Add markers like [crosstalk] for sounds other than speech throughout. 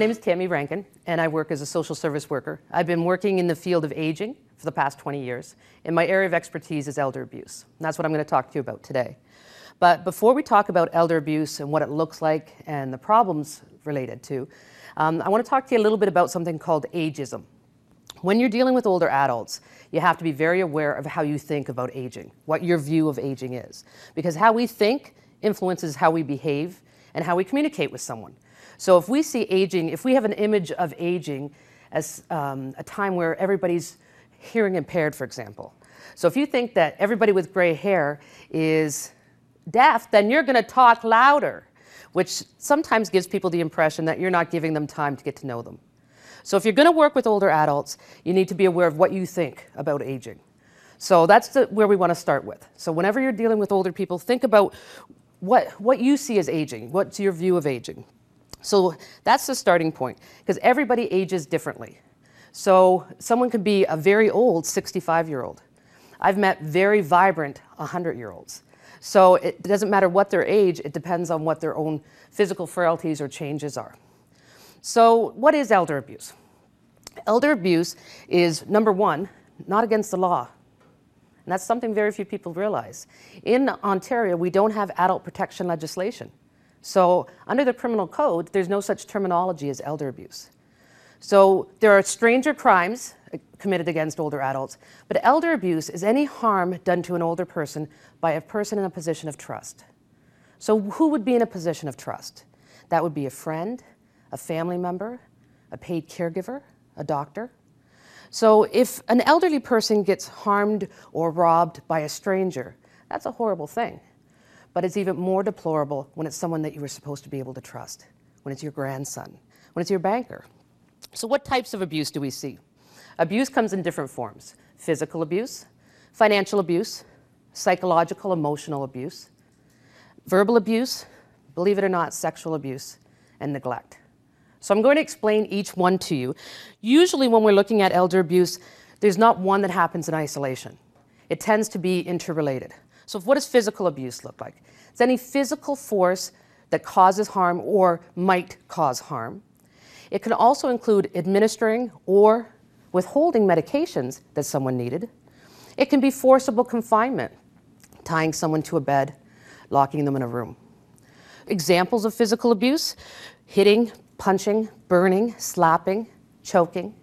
Name is Tammy Rankin, and I work as a social service worker. I've been working in the field of aging for the past 20 years, and my area of expertise is elder abuse. And that's what I'm going to talk to you about today. But before we talk about elder abuse and what it looks like and the problems related to, um, I want to talk to you a little bit about something called ageism. When you're dealing with older adults, you have to be very aware of how you think about aging, what your view of aging is. Because how we think influences how we behave and how we communicate with someone. So if we see aging, if we have an image of aging as um, a time where everybody's hearing impaired, for example. So if you think that everybody with gray hair is deaf, then you're going to talk louder, which sometimes gives people the impression that you're not giving them time to get to know them. So if you're going to work with older adults, you need to be aware of what you think about aging. So that's the, where we want to start with. So whenever you're dealing with older people, think about what, what you see as aging. What's your view of aging? So that's the starting point, because everybody ages differently. So someone could be a very old 65 year old. I've met very vibrant 100 year olds. So it doesn't matter what their age, it depends on what their own physical frailties or changes are. So, what is elder abuse? Elder abuse is number one, not against the law. And that's something very few people realize. In Ontario, we don't have adult protection legislation. So, under the criminal code, there's no such terminology as elder abuse. So, there are stranger crimes uh, committed against older adults, but elder abuse is any harm done to an older person by a person in a position of trust. So, who would be in a position of trust? That would be a friend, a family member, a paid caregiver, a doctor. So, if an elderly person gets harmed or robbed by a stranger, that's a horrible thing. But it's even more deplorable when it's someone that you were supposed to be able to trust, when it's your grandson, when it's your banker. So, what types of abuse do we see? Abuse comes in different forms physical abuse, financial abuse, psychological, emotional abuse, verbal abuse, believe it or not, sexual abuse, and neglect. So, I'm going to explain each one to you. Usually, when we're looking at elder abuse, there's not one that happens in isolation, it tends to be interrelated. So, what does physical abuse look like? It's any physical force that causes harm or might cause harm. It can also include administering or withholding medications that someone needed. It can be forcible confinement, tying someone to a bed, locking them in a room. Examples of physical abuse hitting, punching, burning, slapping, choking.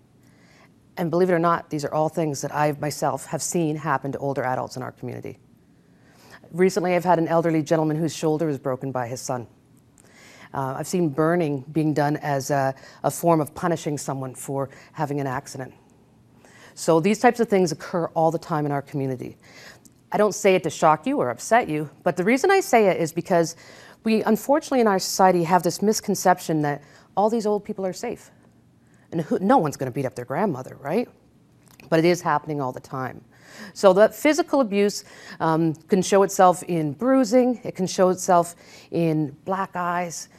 And believe it or not, these are all things that I myself have seen happen to older adults in our community. Recently, I've had an elderly gentleman whose shoulder was broken by his son. Uh, I've seen burning being done as a, a form of punishing someone for having an accident. So these types of things occur all the time in our community. I don't say it to shock you or upset you, but the reason I say it is because we unfortunately in our society have this misconception that all these old people are safe. And who, no one's going to beat up their grandmother, right? But it is happening all the time. So that physical abuse um, can show itself in bruising, it can show itself in black eyes,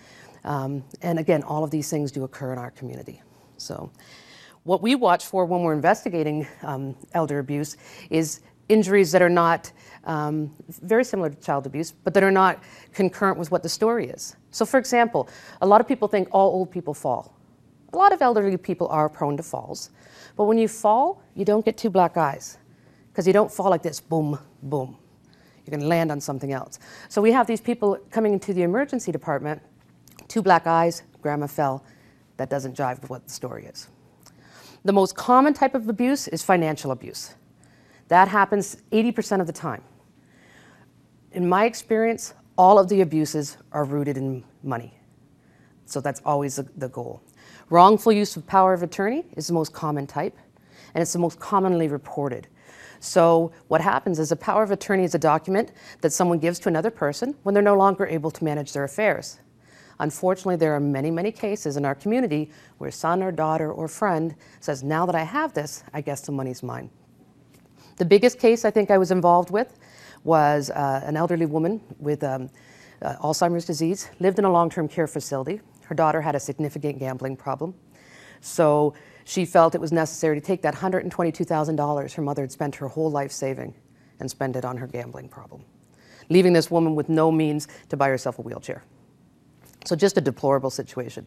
um, and again, all of these things do occur in our community. So what we watch for when we're investigating um, elder abuse is injuries that are not um, very similar to child abuse, but that are not concurrent with what the story is. So, for example, a lot of people think all old people fall. A lot of elderly people are prone to falls, but when you fall, you don't get two black eyes because you don't fall like this boom, boom. Going to land on something else. So, we have these people coming into the emergency department, two black eyes, grandma fell. That doesn't jive with what the story is. The most common type of abuse is financial abuse. That happens 80% of the time. In my experience, all of the abuses are rooted in money. So that's always the goal. Wrongful use of power of attorney is the most common type, and it's the most commonly reported. So, what happens is a power of attorney is a document that someone gives to another person when they're no longer able to manage their affairs. Unfortunately, there are many, many cases in our community where son or daughter or friend says, Now that I have this, I guess the money's mine. The biggest case I think I was involved with was uh, an elderly woman with um, uh, Alzheimer's disease, lived in a long term care facility. Her daughter had a significant gambling problem. So she felt it was necessary to take that $122,000 her mother had spent her whole life saving and spend it on her gambling problem, leaving this woman with no means to buy herself a wheelchair. So, just a deplorable situation.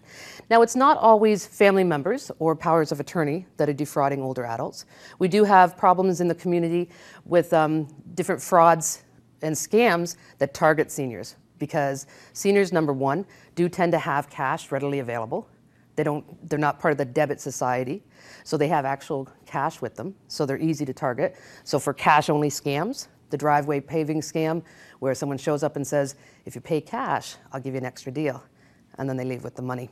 Now, it's not always family members or powers of attorney that are defrauding older adults. We do have problems in the community with um, different frauds and scams that target seniors because seniors, number one, do tend to have cash readily available. They don't, they're not part of the debit society, so they have actual cash with them, so they're easy to target. So for cash only scams, the driveway paving scam, where someone shows up and says, if you pay cash, I'll give you an extra deal, and then they leave with the money.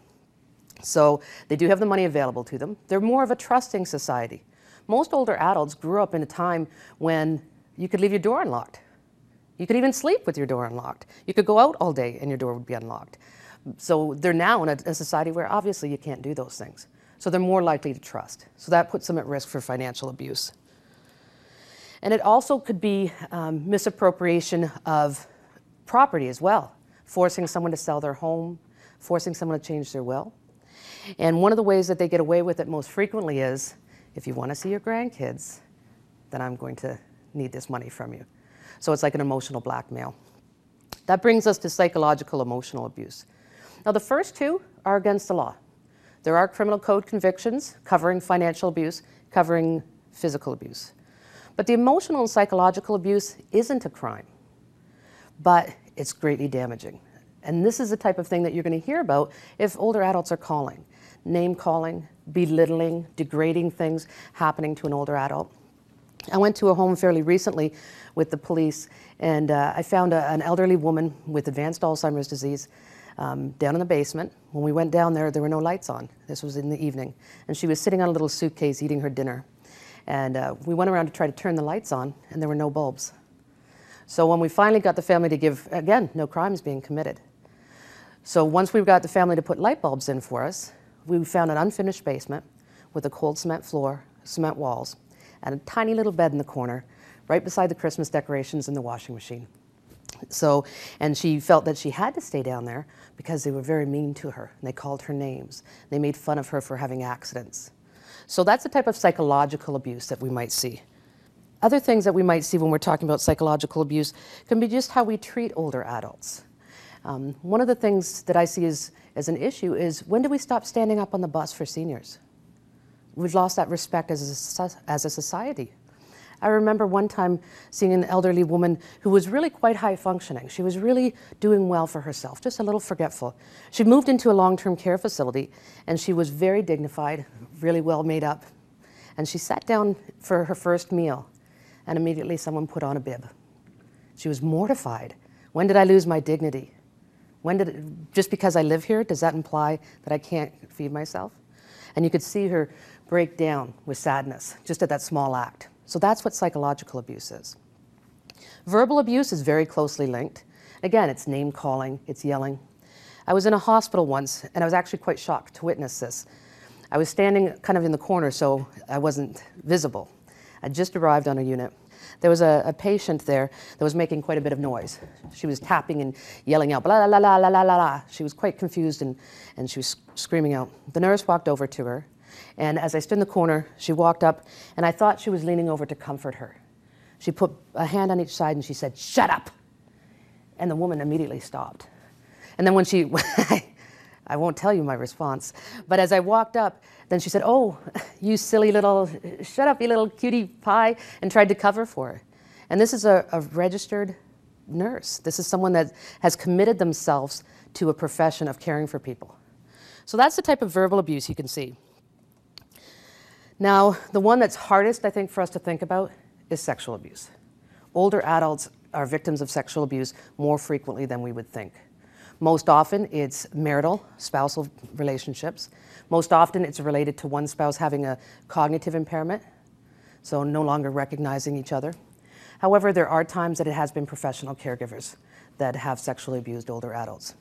So they do have the money available to them. They're more of a trusting society. Most older adults grew up in a time when you could leave your door unlocked. You could even sleep with your door unlocked. You could go out all day and your door would be unlocked. So they're now in a, a, society where obviously you can't do those things. So they're more likely to trust. So that puts them at risk for financial abuse. And it also could be um, misappropriation of property as well, forcing someone to sell their home, forcing someone to change their will. And one of the ways that they get away with it most frequently is if you want to see your grandkids, then I'm going to need this money from you. So it's like an emotional blackmail. That brings us to psychological emotional abuse. Now, the first two are against the law. There are criminal code convictions covering financial abuse, covering physical abuse. But the emotional and psychological abuse isn't a crime, but it's greatly damaging. And this is the type of thing that you're going to hear about if older adults are calling name calling, belittling, degrading things happening to an older adult. I went to a home fairly recently with the police, and uh, I found a, an elderly woman with advanced Alzheimer's disease um, down in the basement. When we went down there, there were no lights on. This was in the evening. And she was sitting on a little suitcase eating her dinner. And uh, we went around to try to turn the lights on, and there were no bulbs. So when we finally got the family to give, again, no crimes being committed. So once we got the family to put light bulbs in for us, we found an unfinished basement with a cold cement floor, cement walls, and a tiny little bed in the corner, right beside the Christmas decorations and the washing machine. So, and she felt that she had to stay down there because they were very mean to her. And they called her names. They made fun of her for having accidents. So that's the type of psychological abuse that we might see. Other things that we might see when we're talking about psychological abuse can be just how we treat older adults. Um, one of the things that I see as, as an issue is when do we stop standing up on the bus for seniors? We've lost that respect as a, as a society. I remember one time seeing an elderly woman who was really quite high functioning. She was really doing well for herself, just a little forgetful. She moved into a long term care facility and she was very dignified, really well made up. And she sat down for her first meal and immediately someone put on a bib. She was mortified. When did I lose my dignity? When did it, just because I live here, does that imply that I can't feed myself? And you could see her break down with sadness just at that small act. So that's what psychological abuse is. Verbal abuse is very closely linked. Again, it's name calling, it's yelling. I was in a hospital once, and I was actually quite shocked to witness this. I was standing kind of in the corner, so I wasn't visible. I just arrived on a unit. There was a, a, patient there that was making quite a bit of noise. She was tapping and yelling out, blah, la, la, la, la, la, la. She was quite confused and, and she was screaming out. The nurse walked over to her, and as I stood in the corner, she walked up, and I thought she was leaning over to comfort her. She put a hand on each side and she said, Shut up! And the woman immediately stopped. And then when she, [laughs] I won't tell you my response, but as I walked up, then she said, Oh, you silly little, shut up, you little cutie pie, and tried to cover for her. And this is a, a registered nurse. This is someone that has committed themselves to a profession of caring for people. So that's the type of verbal abuse you can see. Now, the one that's hardest, I think, for us to think about is sexual abuse. Older adults are victims of sexual abuse more frequently than we would think. Most often, it's marital, spousal relationships. Most often, it's related to one spouse having a cognitive impairment. so no longer recognizing each other. However, there are times that it has been professional caregivers that have sexually abused older adults.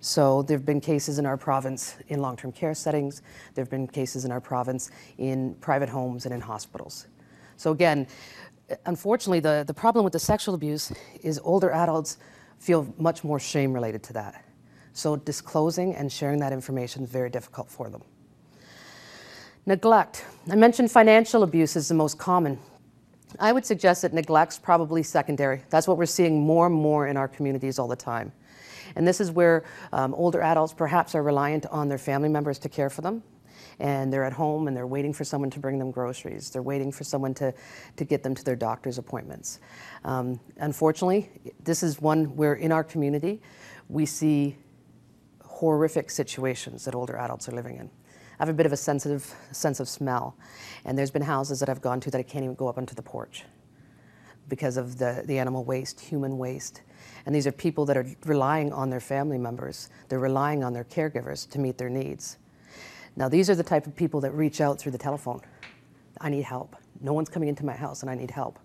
So there have been cases in our province in long-term care settings. There have been cases in our province in private homes and in hospitals. So again, unfortunately, the, the problem with the sexual abuse is older adults feel much more shame related to that. So disclosing and sharing that information is very difficult for them. Neglect. I mentioned financial abuse is the most common. I would suggest that neglect's probably secondary. That's what we're seeing more and more in our communities all the time. And this is where um, older adults perhaps are reliant on their family members to care for them. And they're at home and they're waiting for someone to bring them groceries. They're waiting for someone to, to get them to their doctor's appointments. Um, unfortunately, this is one where in our community we see horrific situations that older adults are living in. I have a bit of a sensitive sense of smell, and there's been houses that I've gone to that I can't even go up onto the porch because of the, the animal waste, human waste. And these are people that are relying on their family members. They're relying on their caregivers to meet their needs. Now, these are the type of people that reach out through the telephone. I need help. No one's coming into my house and I need help.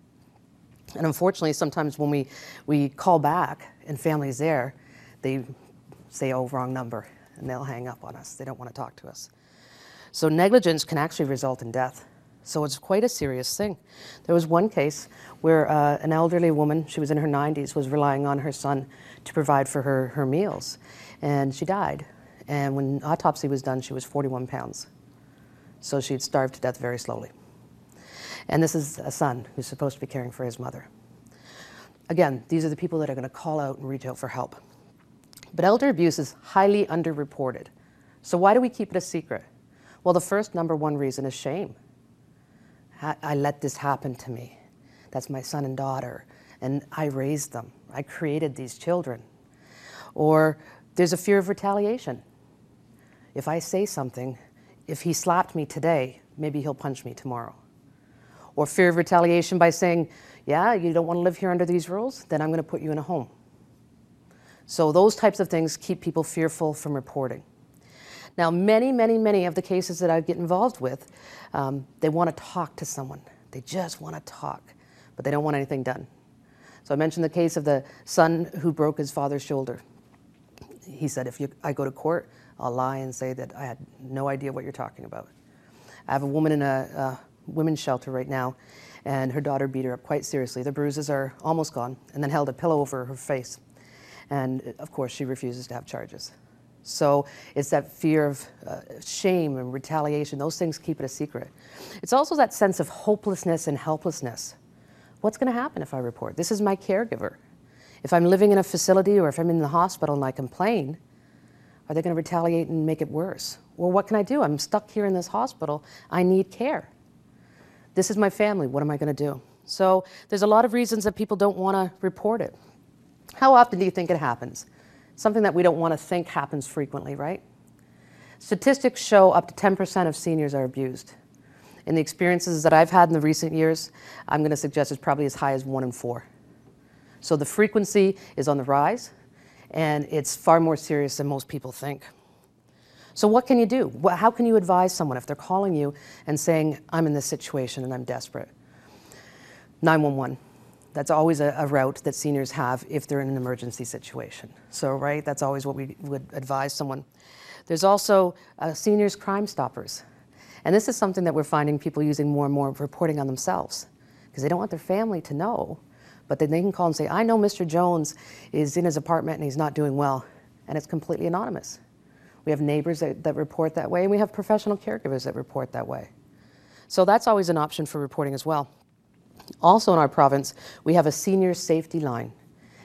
And unfortunately, sometimes when we, we call back and family's there, they say, oh, wrong number, and they'll hang up on us. They don't want to talk to us. So negligence can actually result in death. So it's quite a serious thing. There was one case where uh, an elderly woman, she was in her 90s, was relying on her son to provide for her, her meals. And she died. And when autopsy was done, she was 41 pounds. So she'd starved to death very slowly. And this is a son who's supposed to be caring for his mother. Again, these are the people that are going to call out and reach out for help. But elder abuse is highly underreported. So why do we keep it a secret? Well, the first number one reason is shame. I, let this happen to me. That's my son and daughter, and I raised them. I created these children. Or there's a fear of retaliation. If I say something, if he slapped me today, maybe he'll punch me tomorrow. Or fear of retaliation by saying, Yeah, you don't want to live here under these rules? Then I'm going to put you in a home. So, those types of things keep people fearful from reporting. Now, many, many, many of the cases that I get involved with, um, they want to talk to someone. They just want to talk, but they don't want anything done. So I mentioned the case of the son who broke his father's shoulder. He said, if you, I go to court, I'll lie and say that I had no idea what you're talking about. I have a woman in a, a women's shelter right now, and her daughter beat her up quite seriously. The bruises are almost gone, and then held a pillow over her face. And of course, she refuses to have charges. So it's that fear of uh, shame and retaliation. Those things keep it a secret. It's also that sense of hopelessness and helplessness. What's going to happen if I report? This is my caregiver. If I'm living in a facility or if I'm in the hospital and I complain, are they going to retaliate and make it worse? Well, what can I do? I'm stuck here in this hospital. I need care. This is my family. What am I going to do? So there's a lot of reasons that people don't want to report it. How often do you think it happens? Something that we don't want to think happens frequently, right? Statistics show up to 10% of seniors are abused. In the experiences that I've had in the recent years, I'm going to suggest it's probably as high as one in four. So the frequency is on the rise, and it's far more serious than most people think. So, what can you do? How can you advise someone if they're calling you and saying, I'm in this situation and I'm desperate? 911. That's always a, a, route that seniors have if they're in an emergency situation. So, right, that's always what we would advise someone. There's also uh, seniors crime stoppers. And this is something that we're finding people using more and more reporting on themselves because they don't want their family to know. But then they can call and say, I know Mr. Jones is in his apartment and he's not doing well. And it's completely anonymous. We have neighbors that, that report that way, and we have professional caregivers that report that way. So that's always an option for reporting as well. Also in our province, we have a senior safety line,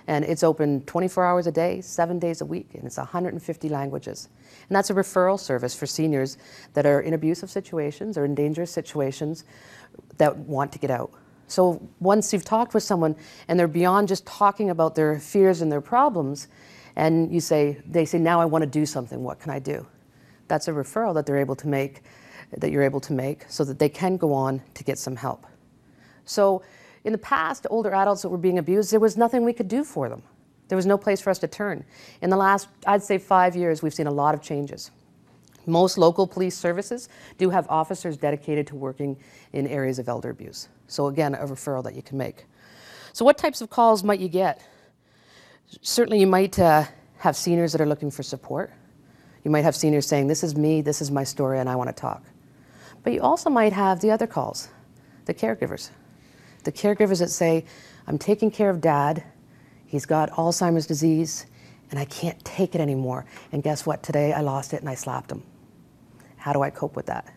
and it's open 24 hours a day, seven days a week, and it's 150 languages. And that's a referral service for seniors that are in abusive situations or in dangerous situations that want to get out. So once you've talked with someone and they're beyond just talking about their fears and their problems, and you say, they say, now I want to do something, what can I do? That's a referral that they're able to make, that you're able to make, so that they can go on to get some help. So in the past, older adults that were being abused, there was nothing we could do for them. There was no place for us to turn. In the last, I'd say five years, we've seen a lot of changes. Most local police services do have officers dedicated to working in areas of elder abuse. So, again, a referral that you can make. So, what types of calls might you get? Certainly, you might uh, have seniors that are looking for support. You might have seniors saying, This is me, this is my story, and I want to talk. But you also might have the other calls, the caregivers. The caregivers that say, I'm taking care of dad, he's got Alzheimer's disease, and I can't take it anymore. And guess what? Today I lost it and I slapped him. How do I cope with that?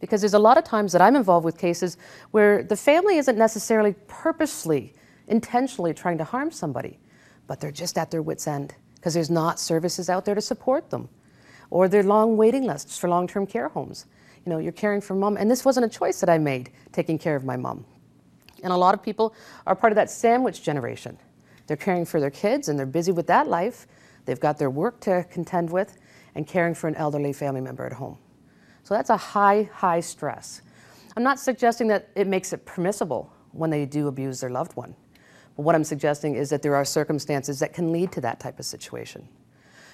Because there's a lot of times that I'm involved with cases where the family isn't necessarily purposely, intentionally trying to harm somebody, but they're just at their wits' end because there's not services out there to support them. Or they're long waiting lists for long term care homes. You know, you're caring for mom, and this wasn't a choice that I made, taking care of my mom. And a lot of people are part of that sandwich generation. They're caring for their kids and they're busy with that life. They've got their work to contend with and caring for an elderly family member at home. So that's a high, high stress. I'm not suggesting that it makes it permissible when they do abuse their loved one. But what I'm suggesting is that there are circumstances that can lead to that type of situation.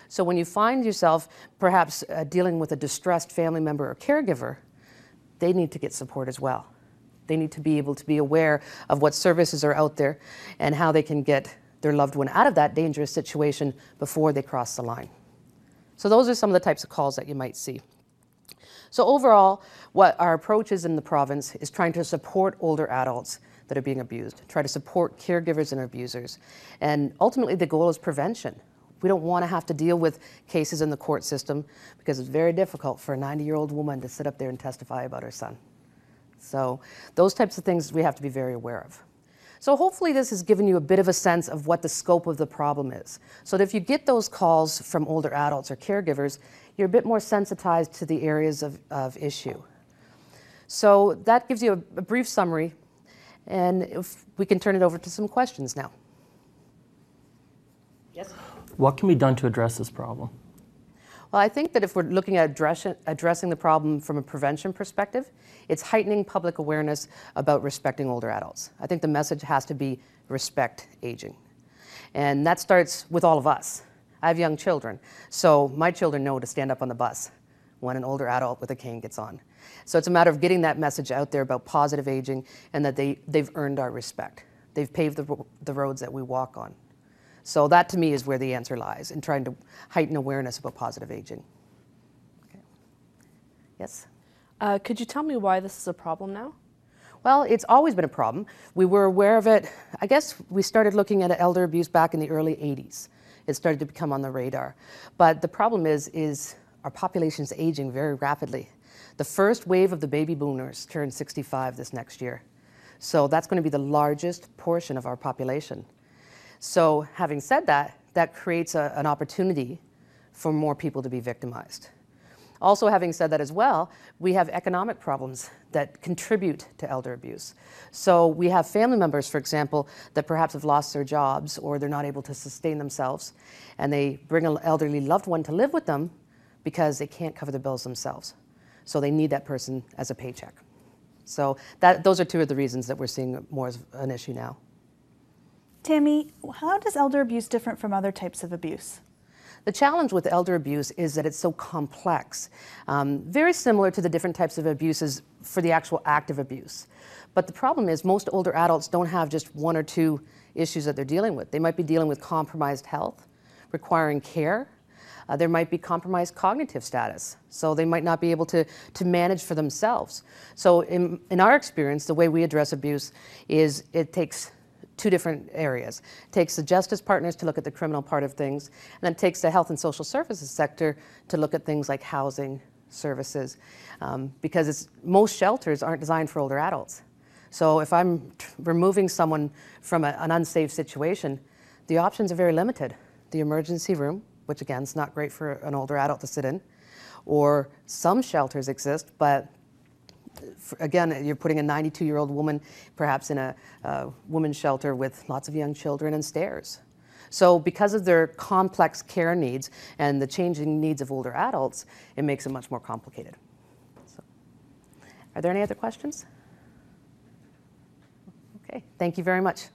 So when you find yourself perhaps uh, dealing with a distressed family member or caregiver, they need to get support as well. They need to be able to be aware of what services are out there and how they can get their loved one out of that dangerous situation before they cross the line. So, those are some of the types of calls that you might see. So, overall, what our approach is in the province is trying to support older adults that are being abused, try to support caregivers and abusers. And ultimately, the goal is prevention. We don't want to have to deal with cases in the court system because it's very difficult for a 90 year old woman to sit up there and testify about her son. So, those types of things we have to be very aware of. So hopefully this has given you a bit of a sense of what the scope of the problem is. So that if you get those calls from older adults or caregivers, you're a bit more sensitized to the areas of, of issue. So that gives you a, a brief summary, and if we can turn it over to some questions now. Yes? What can be done to address this problem? Well, I think that if we're looking at address, addressing the problem from a prevention perspective, it's heightening public awareness about respecting older adults. I think the message has to be respect aging. And that starts with all of us. I have young children, so my children know to stand up on the bus when an older adult with a cane gets on. So it's a matter of getting that message out there about positive aging and that they, they've earned our respect. They've paved the, the roads that we walk on. So that to me is where the answer lies in trying to heighten awareness about positive aging. Okay. Yes? Uh, could you tell me why this is a problem now? Well, it's always been a problem. We were aware of it. I guess we started looking at elder abuse back in the early 80s. It started to become on the radar. But the problem is, is our population is aging very rapidly. The first wave of the baby boomers turned 65 this next year. So that's going to be the largest portion of our population. So, having said that, that creates a, an opportunity for more people to be victimized. Also, having said that as well, we have economic problems that contribute to elder abuse. So, we have family members, for example, that perhaps have lost their jobs or they're not able to sustain themselves, and they bring an elderly loved one to live with them because they can't cover the bills themselves. So, they need that person as a paycheck. So, that, those are two of the reasons that we're seeing more as an issue now. Tammy, how does elder abuse different from other types of abuse? The challenge with elder abuse is that it's so complex, um, very similar to the different types of abuses for the actual act of abuse. But the problem is, most older adults don't have just one or two issues that they're dealing with. They might be dealing with compromised health, requiring care. Uh, there might be compromised cognitive status, so they might not be able to, to manage for themselves. So, in, in our experience, the way we address abuse is it takes two different areas. It takes the justice partners to look at the criminal part of things, and then it takes the health and social services sector to look at things like housing, services, um, because most shelters aren't designed for older adults. So if I'm removing someone from a, an unsafe situation, the options are very limited. The emergency room, which again is not great for an older adult to sit in, or some shelters exist, but again, you're putting a 92 year old woman perhaps in a, a women's shelter with lots of young children and stairs. So, because of their complex care needs and the changing needs of older adults, it makes it much more complicated. So, are there any other questions? Okay, thank you very much.